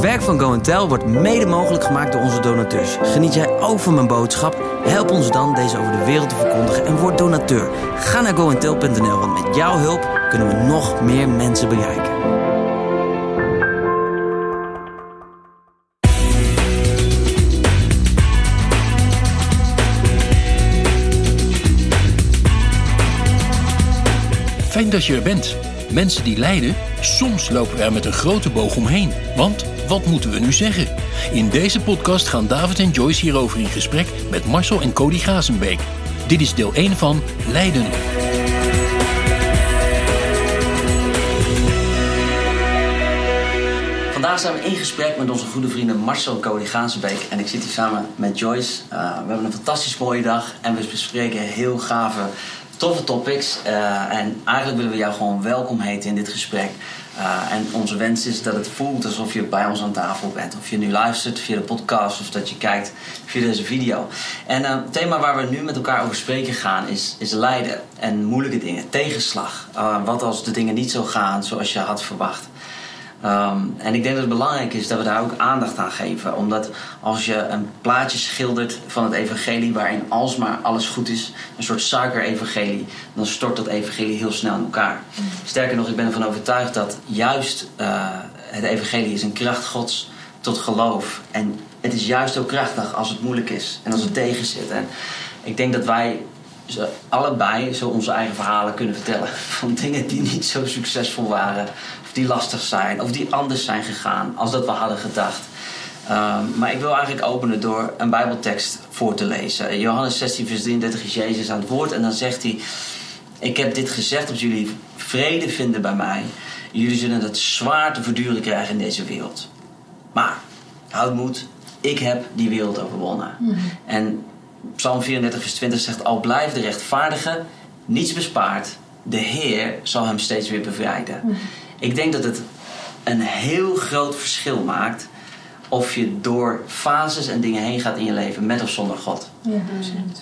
Het werk van Go Tell wordt mede mogelijk gemaakt door onze donateurs. Geniet jij ook van mijn boodschap? Help ons dan deze over de wereld te verkondigen en word donateur. Ga naar goentel.nl, want met jouw hulp kunnen we nog meer mensen bereiken. Fijn dat je er bent. Mensen die lijden, soms lopen we er met een grote boog omheen. Want wat moeten we nu zeggen? In deze podcast gaan David en Joyce hierover in gesprek met Marcel en Cody Gazenbeek. Dit is deel 1 van Lijden. Vandaag zijn we in gesprek met onze goede vrienden Marcel en Cody Gazenbeek. En ik zit hier samen met Joyce. Uh, we hebben een fantastisch mooie dag en we bespreken heel gave toffe topics. Uh, en eigenlijk willen we jou gewoon welkom heten in dit gesprek. Uh, en onze wens is dat het voelt alsof je bij ons aan tafel bent. Of je nu luistert via de podcast of dat je kijkt via deze video. En uh, het thema waar we nu met elkaar over spreken gaan is, is lijden en moeilijke dingen. Tegenslag. wat als de dingen niet zo gaan zoals je had verwacht. Um, en ik denk dat het belangrijk is dat we daar ook aandacht aan geven. Omdat als je een plaatje schildert van het evangelie waarin alsmaar alles goed is, een soort suiker-evangelie, dan stort dat evangelie heel snel in elkaar. Sterker nog, ik ben ervan overtuigd dat juist uh, het evangelie is een kracht gods tot geloof. En het is juist ook krachtig als het moeilijk is en als het tegen zit. En ik denk dat wij allebei zo onze eigen verhalen kunnen vertellen. Van dingen die niet zo succesvol waren die lastig zijn, of die anders zijn gegaan als dat we hadden gedacht. Um, maar ik wil eigenlijk openen door een Bijbeltekst voor te lezen. Johannes 16, vers 33 is Jezus aan het woord en dan zegt hij: Ik heb dit gezegd dat jullie vrede vinden bij mij. Jullie zullen het zwaar te verduren krijgen in deze wereld. Maar houd moed, ik heb die wereld overwonnen. Mm -hmm. En Psalm 34, vers 20 zegt: Al blijft de rechtvaardige niets bespaard, de Heer zal hem steeds weer bevrijden. Mm -hmm. Ik denk dat het een heel groot verschil maakt of je door fases en dingen heen gaat in je leven met of zonder God. Ja,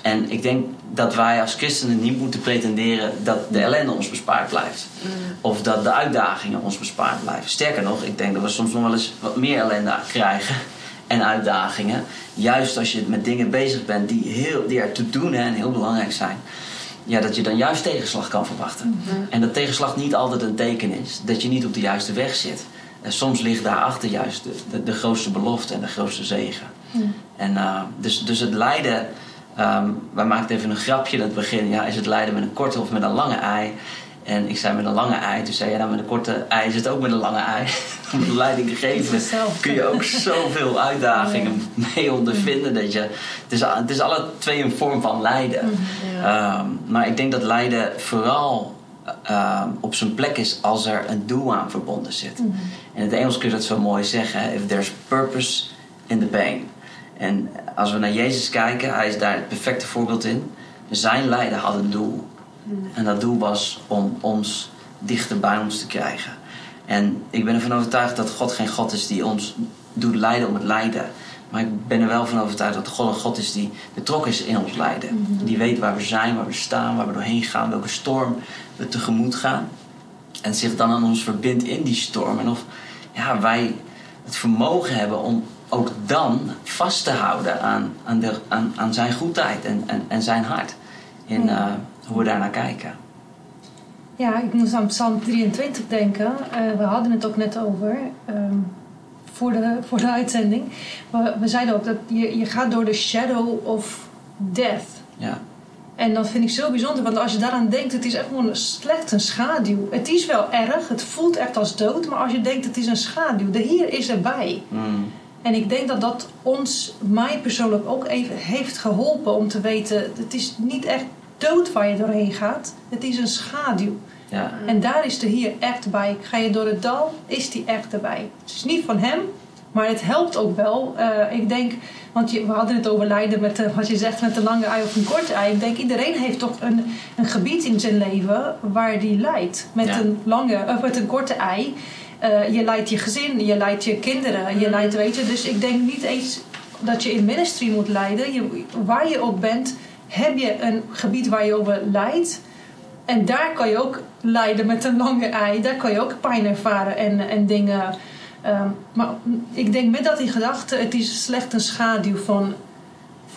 en ik denk dat wij als christenen niet moeten pretenderen dat de ellende ons bespaard blijft. Mm. Of dat de uitdagingen ons bespaard blijven. Sterker nog, ik denk dat we soms nog wel eens wat meer ellende krijgen en uitdagingen. Juist als je met dingen bezig bent die, heel, die er te doen en heel belangrijk zijn ja, dat je dan juist tegenslag kan verwachten. Mm -hmm. En dat tegenslag niet altijd een teken is dat je niet op de juiste weg zit. En soms ligt daarachter juist de, de, de grootste belofte en de grootste zegen. Mm. En uh, dus, dus het lijden, um, wij maakten even een grapje in het begin. Ja, is het lijden met een korte of met een lange ei? En ik zei met een lange ei. Toen zei je, nou met een korte ei is het ook met een lange ei. Om de leiding te geven kun je ook zoveel uitdagingen mee ondervinden. Dat je, het, is, het is alle twee een vorm van lijden. Mm, ja. um, maar ik denk dat lijden vooral uh, op zijn plek is als er een doel aan verbonden zit. Mm. In het Engels kun je dat zo mooi zeggen. If there's purpose in the pain. En als we naar Jezus kijken, hij is daar het perfecte voorbeeld in. Zijn lijden had een doel. En dat doel was om ons dichter bij ons te krijgen. En ik ben ervan overtuigd dat God geen God is die ons doet lijden om het lijden. Maar ik ben er wel van overtuigd dat God een God is die betrokken is in ons lijden. Mm -hmm. Die weet waar we zijn, waar we staan, waar we doorheen gaan, welke storm we tegemoet gaan. En zich dan aan ons verbindt in die storm. En of ja, wij het vermogen hebben om ook dan vast te houden aan, aan, de, aan, aan zijn goedheid en, en, en zijn hart. In uh, hoe we daarnaar kijken. Ja, ik moest aan Psalm 23 denken. Uh, we hadden het ook net over. Um, voor, de, voor de uitzending. We, we zeiden ook dat je, je gaat door de shadow of death. Ja. En dat vind ik zo bijzonder, want als je daaraan denkt, het is echt gewoon slecht een schaduw. Het is wel erg, het voelt echt als dood, maar als je denkt het is een schaduw, de Heer is erbij. Mm. En ik denk dat dat ons, mij persoonlijk ook even heeft geholpen om te weten, het is niet echt dood waar je doorheen gaat, het is een schaduw. Ja. En daar is de Heer echt bij. Ga je door het dal, is die echt erbij. Het is niet van hem, maar het helpt ook wel. Uh, ik denk, want je, we hadden het over lijden met, de, wat je zegt, met een lange ei of een korte ei. Ik denk, iedereen heeft toch een, een gebied in zijn leven waar die lijdt. Met Ja. een lange, of met een korte ei. Uh, je leidt je gezin, je leidt je kinderen, je leidt, weet je. Dus ik denk niet eens dat je in ministry moet leiden. Je, waar je ook bent, heb je een gebied waar je over leidt. En daar kan je ook lijden met een lange ei. Daar kan je ook pijn ervaren en, en dingen Ehm, maar ik denk met dat die gedachte, het is slecht een schaduw van,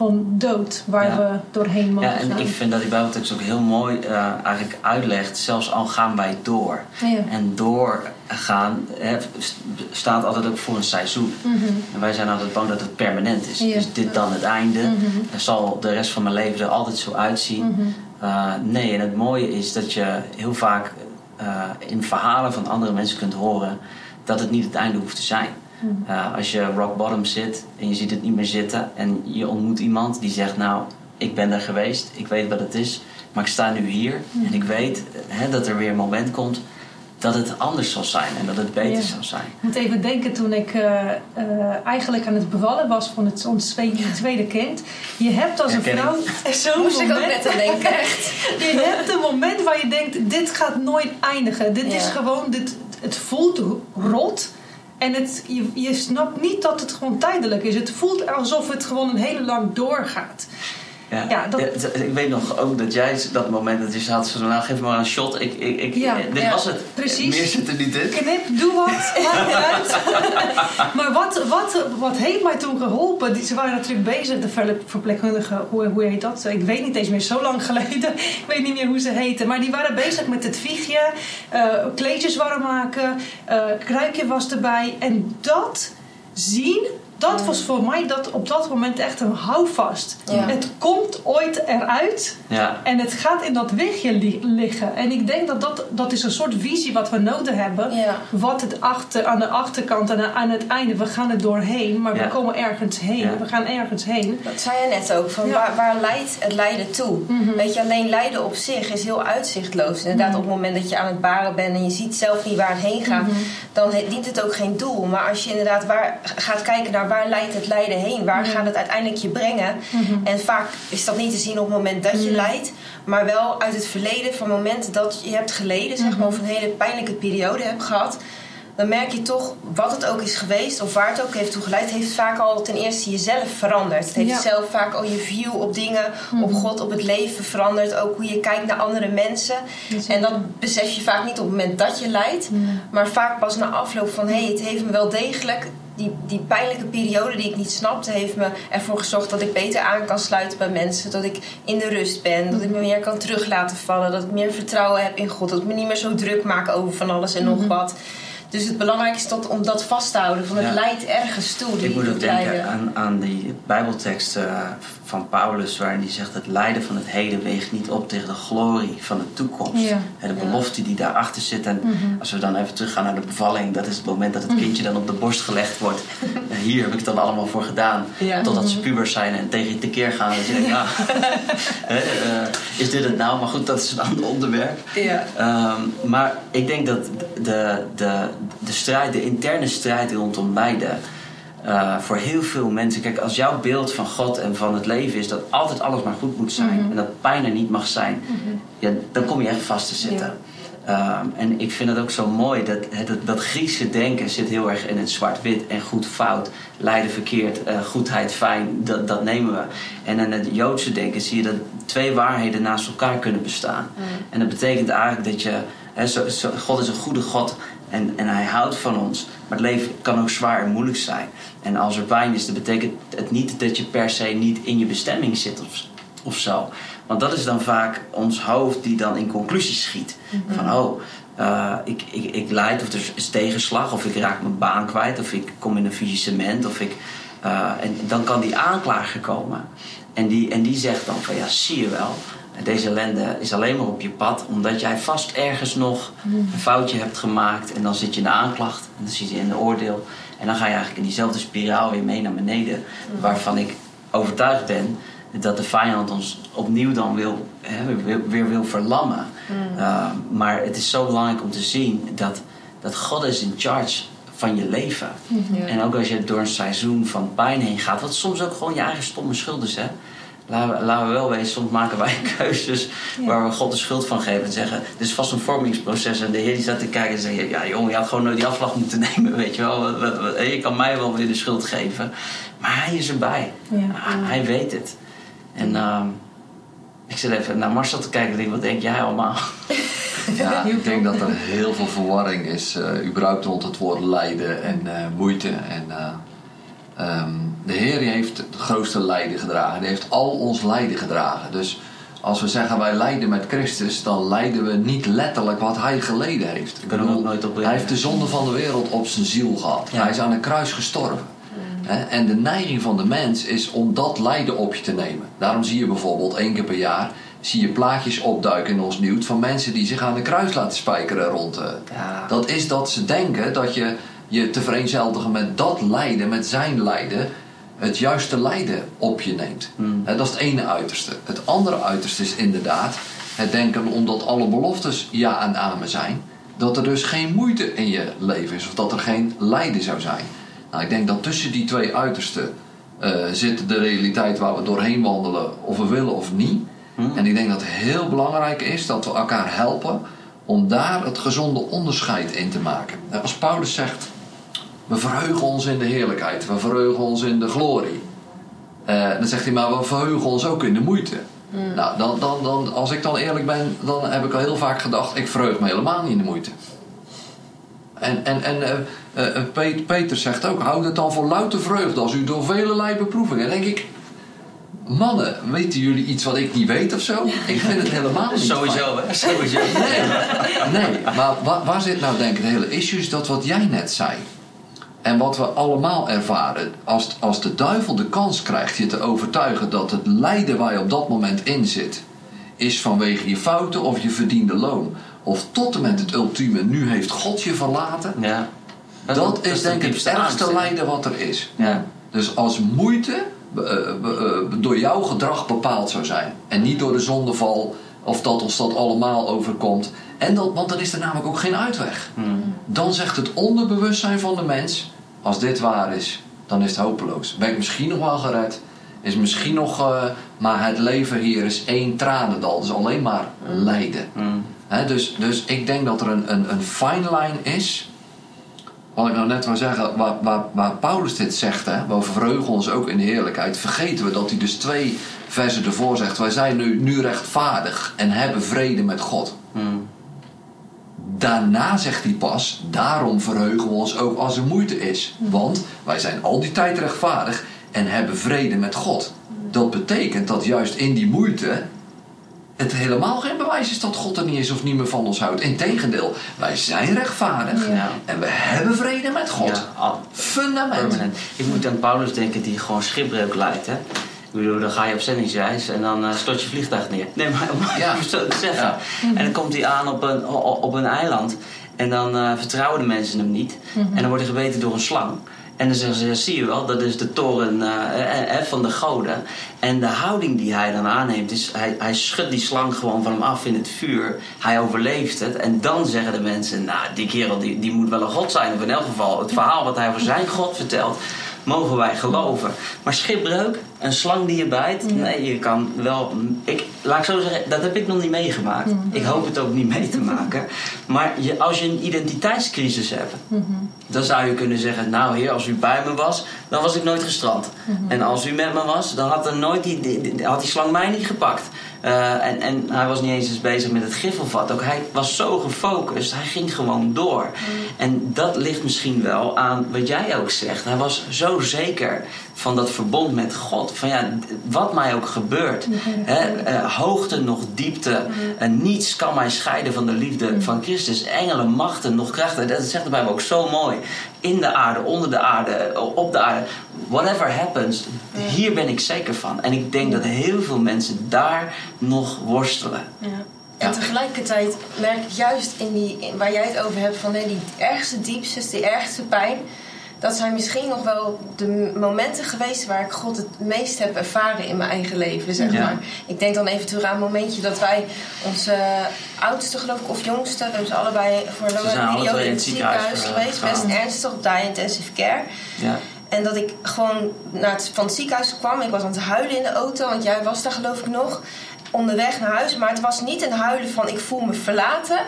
van dood waar Ja. we doorheen mogen Ja, en gaan. ik vind dat die Bijbeltekst ook heel mooi eh, eigenlijk uitlegt, zelfs al gaan wij door. Ja. En doorgaan hè, st- staat altijd ook voor een seizoen. Mhm. En wij zijn altijd bang dat het permanent is. Ja. Is dit dan het einde? Er zal de rest van mijn leven er altijd zo uitzien? Mhm. Uh, nee, en het mooie is dat je heel vaak uh, in verhalen van andere mensen kunt horen dat het niet het einde hoeft te zijn. Uh, als je rock bottom zit en je ziet het niet meer zitten en je ontmoet iemand die zegt: Nou, ik ben er geweest, ik weet wat het is, maar ik sta nu hier en ik weet hè, dat er weer een moment komt dat het anders zal zijn en dat het beter Ja. zal zijn. Ik moet even denken toen ik uh, uh, eigenlijk aan het bevallen was van het, ons tweede, tweede kind. Je hebt als een vrouw zo'n Moest ik moment. ook net aan denken, echt. Je hebt een moment waar je denkt: dit gaat nooit eindigen. Dit is gewoon, dit, het voelt rot. En het, je, je snapt niet dat het gewoon tijdelijk is. Het voelt alsof het gewoon een hele lang doorgaat. Ja, dat- ik weet nog ook dat jij dat moment dat je had zo nou geef me maar een shot. Ik, ik, ik, Ja, dit ja, was het. precies. Meer zit er niet in. Knip, doe wat, maakt niet uit. maar wat, wat, wat heeft mij toen geholpen? Die, ze waren natuurlijk bezig, de ver- verpleegkundige, hoe, hoe heet dat? Ik weet niet eens meer, zo lang geleden. Ik weet niet meer hoe ze heten. Maar die waren bezig met het wiegje, eh, kleedjes warm maken, eh kruikje was erbij. En dat zien, dat was voor mij dat, op dat moment echt een houvast. Ja. Het komt ooit eruit. Ja, En het gaat in dat wichtje li- liggen. En ik denk dat, dat dat is een soort visie wat we nodig hebben. Ja. Wat het achter, aan de achterkant en aan het einde, we gaan er doorheen, maar Ja. we komen ergens heen. Ja. We gaan ergens heen. Dat zei je net ook, van Ja. waar, waar leidt het lijden toe? Mhm. Weet je, alleen lijden op zich is heel uitzichtloos. Inderdaad, Mhm. op het moment dat je aan het baren bent en je ziet zelf niet waar het heen gaat, Mhm. dan dient het ook geen doel. Maar als je inderdaad waar, gaat kijken naar waar leidt het lijden heen, waar Ja. gaat het uiteindelijk je brengen? Mhm. En vaak is dat niet te zien op het moment dat je Mhm. lijdt, maar wel uit het verleden, van het moment dat je hebt geleden, zeg maar, of een hele pijnlijke periode hebt gehad. Dan merk je toch, wat het ook is geweest of waar het ook heeft toe geleid, heeft vaak al ten eerste jezelf veranderd. Het heeft Ja. zelf vaak al je view op dingen, op God, op het leven veranderd. Ook hoe je kijkt naar andere mensen. En dat besef je vaak niet op het moment dat je lijdt, maar vaak pas na afloop van hé, hey, het heeft me wel degelijk. Die, die pijnlijke periode die ik niet snapte, heeft me ervoor gezorgd dat ik beter aan kan sluiten bij mensen. Dat ik in de rust ben, dat ik me meer kan terug laten vallen. Dat ik meer vertrouwen heb in God. Dat ik me niet meer zo druk maak over van alles en nog wat. Dus het belangrijkste is dat, om dat vast te houden. Van het Ja. leidt ergens toe. Die, ik moet ook denken aan, aan die Bijbeltekst eh, van Paulus, waarin hij zegt: Het lijden van het heden weegt niet op tegen de glorie van de toekomst. Ja. En de belofte die daarachter zit. En Mhm. als we dan even teruggaan naar de bevalling, dat is het moment dat het kindje dan op de borst gelegd wordt. En hier heb ik het dan allemaal voor gedaan. Ja. Totdat ze pubers zijn en tegen je tekeer gaan. En je denkt, ah, dit het nou? Maar goed, dat is een ander onderwerp. Ja. Ehm, maar ik denk dat de, de, de strijd, de interne strijd rondom lijden. eh, voor heel veel mensen. Kijk, als jouw beeld van God en van het leven is dat altijd alles maar goed moet zijn en dat pijn er niet mag zijn, ja, dan kom je echt vast te zitten. Ehm, en ik vind het ook zo mooi dat, dat dat Griekse denken zit heel erg in het zwart-wit en goed fout, lijden verkeerd, eh, goedheid fijn, dat, dat nemen we. En in het Joodse denken zie je dat twee waarheden naast elkaar kunnen bestaan. En dat betekent eigenlijk dat je, zo, zo- God is een goede God en, en hij houdt van ons. Maar het leven kan ook zwaar en moeilijk zijn. En als er pijn is, dan betekent het niet dat je per se niet in je bestemming zit of, of zo. Want dat is dan vaak ons hoofd die dan in conclusies schiet. Van oh, eh, ik, ik, ik leid of er is tegenslag of ik raak mijn baan kwijt of ik kom in een faillissement of ik... eh, en dan kan die aanklager komen. En die, en die zegt dan van ja, zie je wel... Deze ellende is alleen maar op je pad omdat jij vast ergens nog een foutje hebt gemaakt. En dan zit je in de aanklacht en dan zit je in de oordeel. En dan ga je eigenlijk in diezelfde spiraal weer mee naar beneden. Waarvan ik overtuigd ben dat de vijand ons opnieuw dan wil, hè, weer, weer wil verlammen. Uh, maar het is zo belangrijk om te zien dat, dat God is in charge van je leven. Ja. En ook als je door een seizoen van pijn heen gaat, wat soms ook gewoon je eigen stomme schuld is. Hè? Laten we, laten we wel wezen, soms maken wij keuzes waar we God de schuld van geven. En zeggen, dit is vast een vormingsproces. En de Heer die zat te kijken en zei, ja jongen, je had gewoon nooit die afslag moeten nemen. Weet je wel, je kan mij wel weer de schuld geven. Maar hij is erbij. Ja. Ah, Hij weet het. En ehm, Ik zit even naar Marcel te kijken denk, wat denk jij allemaal? Ja, ik denk dat er heel veel verwarring is, uh, überhaupt rond het woord lijden en uh, moeite. En, uh, um, de Heer heeft het grootste lijden gedragen. Hij heeft al ons lijden gedragen. Dus als we zeggen wij lijden met Christus, dan lijden we niet letterlijk wat hij geleden heeft. Ik bedoel, hij heeft de zonde van de wereld op zijn ziel gehad. Ja. Hij is aan een kruis gestorven. En de neiging van de mens is om dat lijden op je te nemen. Daarom zie je bijvoorbeeld één keer per jaar zie je plaatjes opduiken in ons nieuws van mensen die zich aan de kruis laten spijkeren rond. Ja. Dat is dat ze denken dat je je te vereenzelvigen met dat lijden, met zijn lijden, het juiste lijden op je neemt. Hmm. Dat is het ene uiterste. Het andere uiterste is inderdaad het denken omdat alle beloftes ja en amen zijn, dat er dus geen moeite in je leven is of dat er geen lijden zou zijn. Nou, ik denk dat tussen die twee uitersten uh, zit de realiteit waar we doorheen wandelen, of we willen of niet. Hmm. En ik denk dat het heel belangrijk is dat we elkaar helpen om daar het gezonde onderscheid in te maken. Als Paulus zegt, we verheugen ons in de heerlijkheid, we verheugen ons in de glorie. Uh, dan zegt hij, maar we verheugen ons ook in de moeite. Hmm. Nou, dan, dan, dan, als ik dan eerlijk ben, dan heb ik al heel vaak gedacht, ik verheug me helemaal niet in de moeite. En, en, en uh, uh, Peter zegt ook, houd het dan voor louter vreugde als u door vele beproevingen. Dan denk ik, mannen, weten jullie iets wat ik niet weet of zo? Ik vind het helemaal niet Sowieso, hè? Sowieso. Nee, nee maar waar, waar, zit nou denk ik de hele issue? Is dat wat jij net zei. En wat we allemaal ervaren. Als, als de duivel de kans krijgt je te overtuigen dat het lijden waar je op dat moment in zit... is vanwege je fouten of je verdiende loon. Of tot en met het ultieme, nu heeft God je verlaten. Ja. Dat, dat, is denk ik het ergste lijden wat er is. Ja. Dus als moeite eh, eh, door jouw gedrag bepaald zou zijn. En niet door de zondeval of dat ons dat allemaal overkomt. En dat, want dan is er namelijk ook geen uitweg. Hmm. Dan zegt het onderbewustzijn van de mens: als dit waar is, dan is het hopeloos. Ben ik misschien nog wel gered? Is misschien nog, uh, maar het leven hier is één tranendal. Dus alleen maar hmm. lijden. Mm. Dus, dus ik denk dat er een, een, een fine line is wat ik nou net wil zeggen, waar, waar, waar Paulus dit zegt, hè, we verheugen ons ook in de heerlijkheid, vergeten we dat hij dus twee versen ervoor zegt: Wij zijn nu, nu rechtvaardig en hebben vrede met God. Hmm. Daarna zegt hij pas: Daarom verheugen we ons ook als er moeite is. Want wij zijn al die tijd rechtvaardig en hebben vrede met God. Dat betekent dat juist in die moeite het helemaal geen bewijs is dat God er niet is of niet meer van ons houdt. Integendeel, wij zijn rechtvaardig en we hebben vrede met God. Ja, Fundament. Ik moet aan Paulus denken die gewoon schipbreuk leidt. Hè? Ik bedoel, dan ga je op zendingsreis en dan uh, stort je vliegtuig neer. Nee, maar om ja. zo te zeggen. En dan komt hij aan op een, op een eiland. En dan uh, vertrouwen de mensen hem niet. Mhm. En dan wordt hij gebeten door een slang. En dan zeggen ze, zie je wel, dat is de toren uh, van de goden. En de houding die hij dan aanneemt, is hij, hij schudt die slang gewoon van hem af in het vuur. Hij overleeft het. En dan zeggen de mensen, nou, die kerel die, die moet wel een god zijn. Of in elk geval, het verhaal wat hij over zijn god vertelt, mogen wij geloven. Maar schipbreuk, een slang die je bijt, nee, je kan wel. Ik, laat ik zo zeggen, dat heb ik nog niet meegemaakt. Mhm. Ik hoop het ook niet mee te maken. Maar je, als je een identiteitscrisis hebt, mhm. dan zou je kunnen zeggen: Nou, heer, als u bij me was, dan was ik nooit gestrand. Mhm. En als u met me was, dan had, er nooit die, die, had die slang mij niet gepakt. Uh, en, en hij was niet eens eens bezig met het griffelvat. Ook hij was zo gefocust, hij ging gewoon door. En dat ligt misschien wel aan wat jij ook zegt. Hij was zo zeker van dat verbond met God. Van ja, wat mij ook gebeurt. Hè, uh, hoogte nog diepte. En niets kan mij scheiden van de liefde van Christus. Engelen, machten, nog krachten. Dat zegt de Bijbel ook zo mooi. In de aarde, onder de aarde, op de aarde. Whatever happens, hier ben ik zeker van. En ik denk dat heel veel mensen daar nog worstelen. Ja. En tegelijkertijd merk ik juist in die, waar jij het over hebt, van hè, die ergste diepste, die ergste pijn dat zijn misschien nog wel de momenten geweest waar ik God het meest heb ervaren in mijn eigen leven, zeg maar. Ik denk dan even terug aan een momentje dat wij onze oudste, geloof ik, of jongste, dus allebei voor een lange periode in het ziekenhuis, geweest, best ernstig op die intensive care. Ja. En dat ik gewoon naar het, van het ziekenhuis kwam. Ik was aan het huilen in de auto, want jij was daar geloof ik nog. Onderweg naar huis. Maar het was niet een huilen van ik voel me verlaten.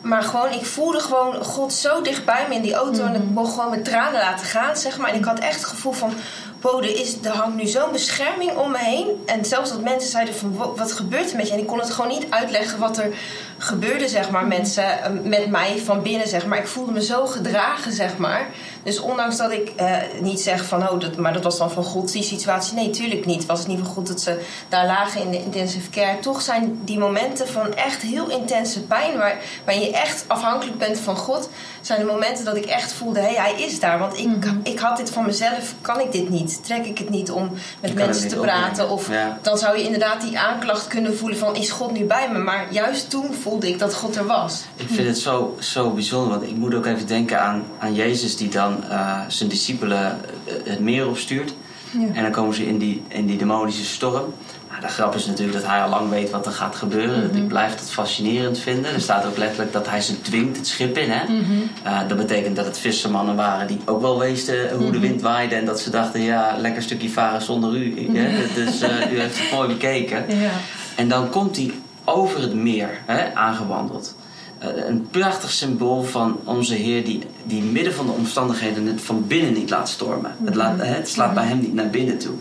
Maar gewoon, ik voelde gewoon God zo dichtbij me in die auto. En ik mhm. mocht gewoon mijn tranen laten gaan, zeg maar. En ik had echt het gevoel van, wow, er, is, er hangt nu zo'n bescherming om me heen. En zelfs dat mensen zeiden van, wat gebeurt er met je? En ik kon het gewoon niet uitleggen wat er gebeurde, zeg maar, mensen, eh, met mij van binnen, zeg maar. Ik voelde me zo gedragen, zeg maar. Dus ondanks dat ik eh, niet zeg van, oh, dat, maar dat was dan van God die situatie. Nee, tuurlijk niet. Was het niet van God dat ze daar lagen in de intensive care. Toch zijn die momenten van echt heel intense pijn, waar, waar je echt afhankelijk bent van God, zijn de momenten dat ik echt voelde, hé, hey, hij is daar. Want ik, mhm. ik had dit van mezelf, kan ik dit niet? Trek ik het niet om met mensen te praten? Of dan zou je inderdaad die aanklacht kunnen voelen van, is God nu bij me? Maar juist toen voelde ik dat God er was. Ik vind het zo, zo bijzonder, want ik moet ook even denken aan, aan Jezus die dan uh, zijn discipelen eh, het meer opstuurt. Ja. En dan komen ze in die, in die demonische storm. Nou, de grap is natuurlijk dat hij al lang weet wat er gaat gebeuren. Mm Ik blijf het fascinerend vinden. Er staat ook letterlijk dat hij ze dwingt het schip in. Hè? Mhm. Eh, dat betekent dat het vissermannen waren die ook wel wisten hoe de mhm. wind waaide. En dat ze dachten, ja, lekker stukje varen zonder u. Hè? Dus uh, u heeft het mooi bekeken. Ja. En dan komt hij over het meer hè, aangewandeld. Uh, een prachtig symbool van onze Heer die, die midden van de omstandigheden het van binnen niet laat stormen. Het, laat, hè, het slaat bij hem niet naar binnen toe.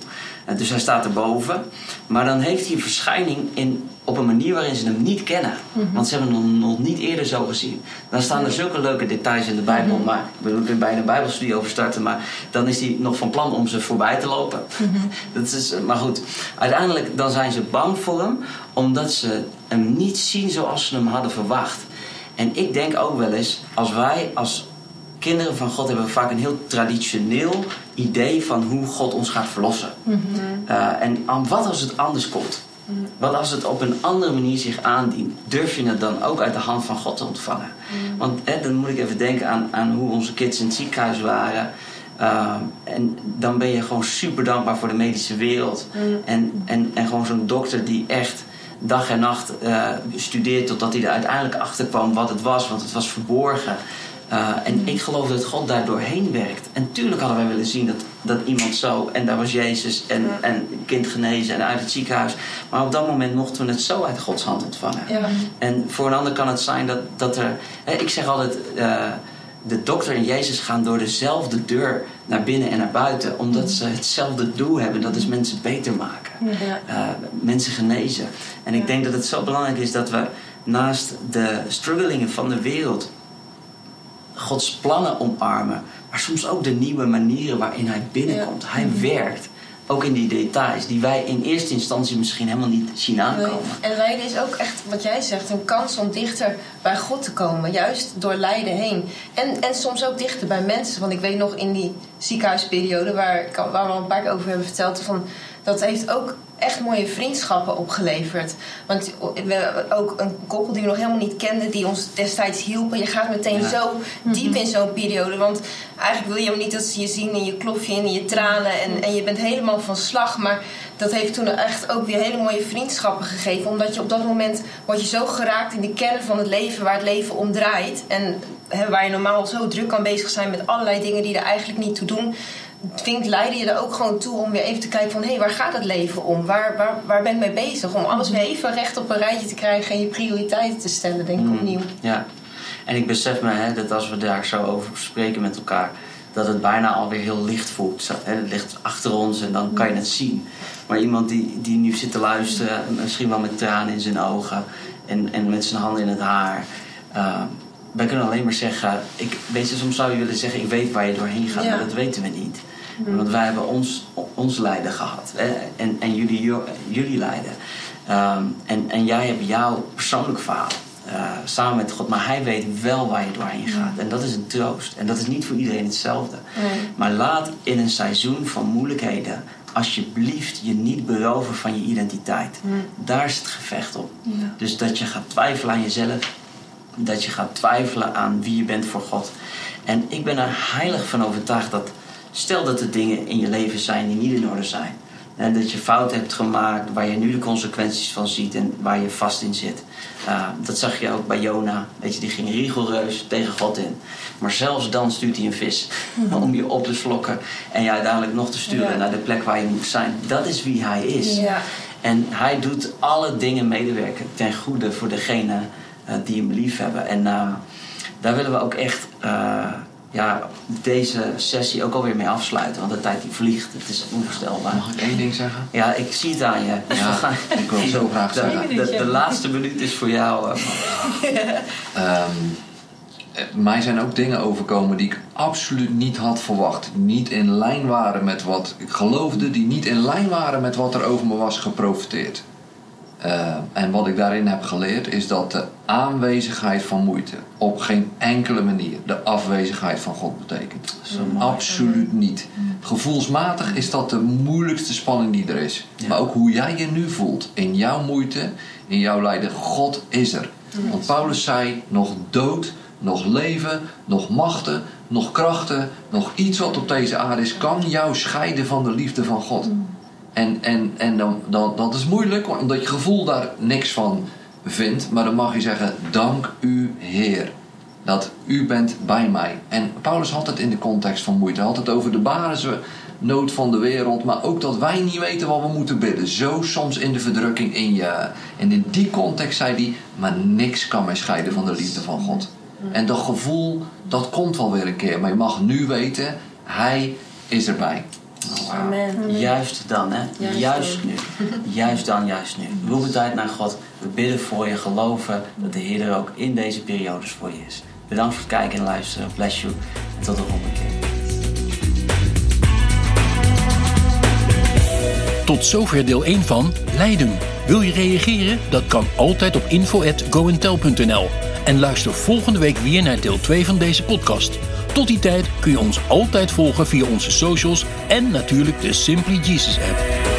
Dus hij staat erboven. Maar dan heeft hij een verschijning in, op een manier waarin ze hem niet kennen. Mhm. Want ze hebben hem nog, niet eerder zo gezien. Dan staan er zulke leuke details in de Bijbel. Mhm. Maar ik er bijna een Bijbelstudie over starten. Maar dan is hij nog van plan om ze voorbij te lopen. Mhm. Dat is, maar goed, uiteindelijk dan zijn ze bang voor hem. Omdat ze hem niet zien zoals ze hem hadden verwacht. En ik denk ook wel eens, als wij als kinderen van God hebben vaak een heel traditioneel idee van hoe God ons gaat verlossen. Mm en wat als het anders komt? Mhm. Wat als het op een andere manier zich aandient? Durf je het dan ook uit de hand van God te ontvangen? Mhm. Want hè, dan moet ik even denken aan, aan hoe onze kids in het ziekenhuis waren. Uh, en dan ben je gewoon super dankbaar voor de medische wereld. Mhm. En, en, en gewoon zo'n dokter die echt dag en nacht uh, studeert totdat hij er uiteindelijk achter kwam wat het was, want het was verborgen. Uh, en mm. ik geloof dat God daar doorheen werkt. En tuurlijk hadden wij willen zien dat, dat iemand zo, en daar was Jezus en, ja. en kind genezen en uit het ziekenhuis. Maar op dat moment mochten we het zo uit Gods hand ontvangen. Ja. En voor een ander kan het zijn dat, dat er. Hè, ik zeg altijd. Uh, de dokter en Jezus gaan door dezelfde deur naar binnen en naar buiten, omdat ze hetzelfde doel hebben: dat is mensen beter maken, ja. uh, mensen genezen. En ik denk dat het zo belangrijk is dat we naast de strugglingen van de wereld Gods plannen omarmen, maar soms ook de nieuwe manieren waarin Hij binnenkomt. Hij werkt. Ook in die details die wij in eerste instantie misschien helemaal niet zien aankomen. En lijden is ook echt, wat jij zegt, een kans om dichter bij God te komen. Juist door lijden heen. En, en soms ook dichter bij mensen. Want ik weet nog in die ziekenhuisperiode, waar, waar we al een paar keer over hebben verteld, van, dat heeft ook echt mooie vriendschappen opgeleverd. Want we ook een koppel die we nog helemaal niet kenden, die ons destijds hielpen. Je gaat meteen zo diep in zo'n periode. Want eigenlijk wil je hem niet dat ze je zien in je klofje en in je tranen. En, en je bent helemaal van slag. Maar dat heeft toen echt ook weer hele mooie vriendschappen gegeven. Omdat je op dat moment word je zo geraakt in de kern van het leven, waar het leven om draait. En waar je normaal zo druk kan bezig zijn met allerlei dingen die er eigenlijk niet toe doen dwingt leiden je er ook gewoon toe om weer even te kijken van... hé, hey, waar gaat het leven om? Waar, waar, waar ben ik mee bezig? Om alles weer even recht op een rijtje te krijgen... en je prioriteiten te stellen, denk ik mm, opnieuw. Ja, en ik besef me hè, dat als we daar zo over spreken met elkaar... dat het bijna alweer heel licht voelt. Het ligt achter ons en dan kan je het zien. Maar iemand die, die nu zit te luisteren... misschien wel met tranen in zijn ogen... en, en met zijn handen in het haar... Uh, wij kunnen alleen maar zeggen, ik, weet je, soms zou je willen zeggen, ik weet waar je doorheen gaat, maar dat weten we niet. Mm. Want wij hebben ons, ons lijden gehad hè? En, en jullie, jullie lijden. Um, en, en jij hebt jouw persoonlijk verhaal. Uh, samen met God, maar hij weet wel waar je doorheen gaat. En dat is een troost. En dat is niet voor iedereen hetzelfde. Maar laat in een seizoen van moeilijkheden alsjeblieft je niet beroven van je identiteit. Daar is het gevecht op. Ja. Dus dat je gaat twijfelen aan jezelf, dat je gaat twijfelen aan wie je bent voor God. En ik ben er heilig van overtuigd dat, stel dat er dingen in je leven zijn die niet in orde zijn. En dat je fout hebt gemaakt waar je nu de consequenties van ziet en waar je vast in zit. Uh, dat zag je ook bij Jona. Weet je, die ging rigoureus tegen God in. Maar zelfs dan stuurt hij een vis om je op te slokken en je uiteindelijk nog te sturen naar de plek waar je moet zijn. Dat is wie hij is. Ja. En hij doet alle dingen medewerken ten goede voor degene die hem lief hebben. En daar willen we ook echt ja, deze sessie ook alweer mee afsluiten. Want de tijd die vliegt, het is onvoorstelbaar. Mag ik één ding zeggen? Ja, ik zie het aan je. Dus ja, gaan... ik wil zo graag zeggen. De, de, laatste minuut is voor jou. um, mij zijn ook dingen overkomen die ik absoluut niet had verwacht. Niet in lijn waren met wat ik geloofde. Die niet in lijn waren met wat er over me was geprofiteerd. Uh, en wat ik daarin heb geleerd is dat de aanwezigheid van moeite op geen enkele manier de afwezigheid van God betekent. Absoluut niet. Gevoelsmatig is dat de moeilijkste spanning die er is. Maar ook hoe jij je nu voelt in jouw moeite, in jouw lijden, God is er. Want Paulus zei: nog dood, nog leven, nog machten, nog krachten, nog iets wat op deze aarde is, kan jou scheiden van de liefde van God. En, en, en dan, dan, dat is moeilijk, omdat je gevoel daar niks van vindt. Maar dan mag je zeggen, dank u Heer. Dat u bent bij mij. En Paulus had het in de context van moeite. Had het over de basisnood van de wereld. Maar ook dat wij niet weten wat we moeten bidden. Zo soms in de verdrukking in je. En in die context zei hij, maar niks kan mij scheiden van de liefde van God. En dat gevoel, dat komt wel weer een keer. Maar je mag nu weten, hij is erbij. Amen. Juist dan, hè? Juist, nu. Juist dan, juist nu. Roep het uit naar God. We bidden voor je, geloven dat de Heer er ook in deze periodes voor je is. Bedankt voor het kijken en luisteren. Bless you. En tot de volgende keer. Tot zover deel 1 van Leiden. Wil je reageren? Dat kan altijd op info.goentel.nl. En luister volgende week weer naar deel 2 van deze podcast. Tot die tijd kun je ons altijd volgen via onze socials en natuurlijk de Simply Jesus app.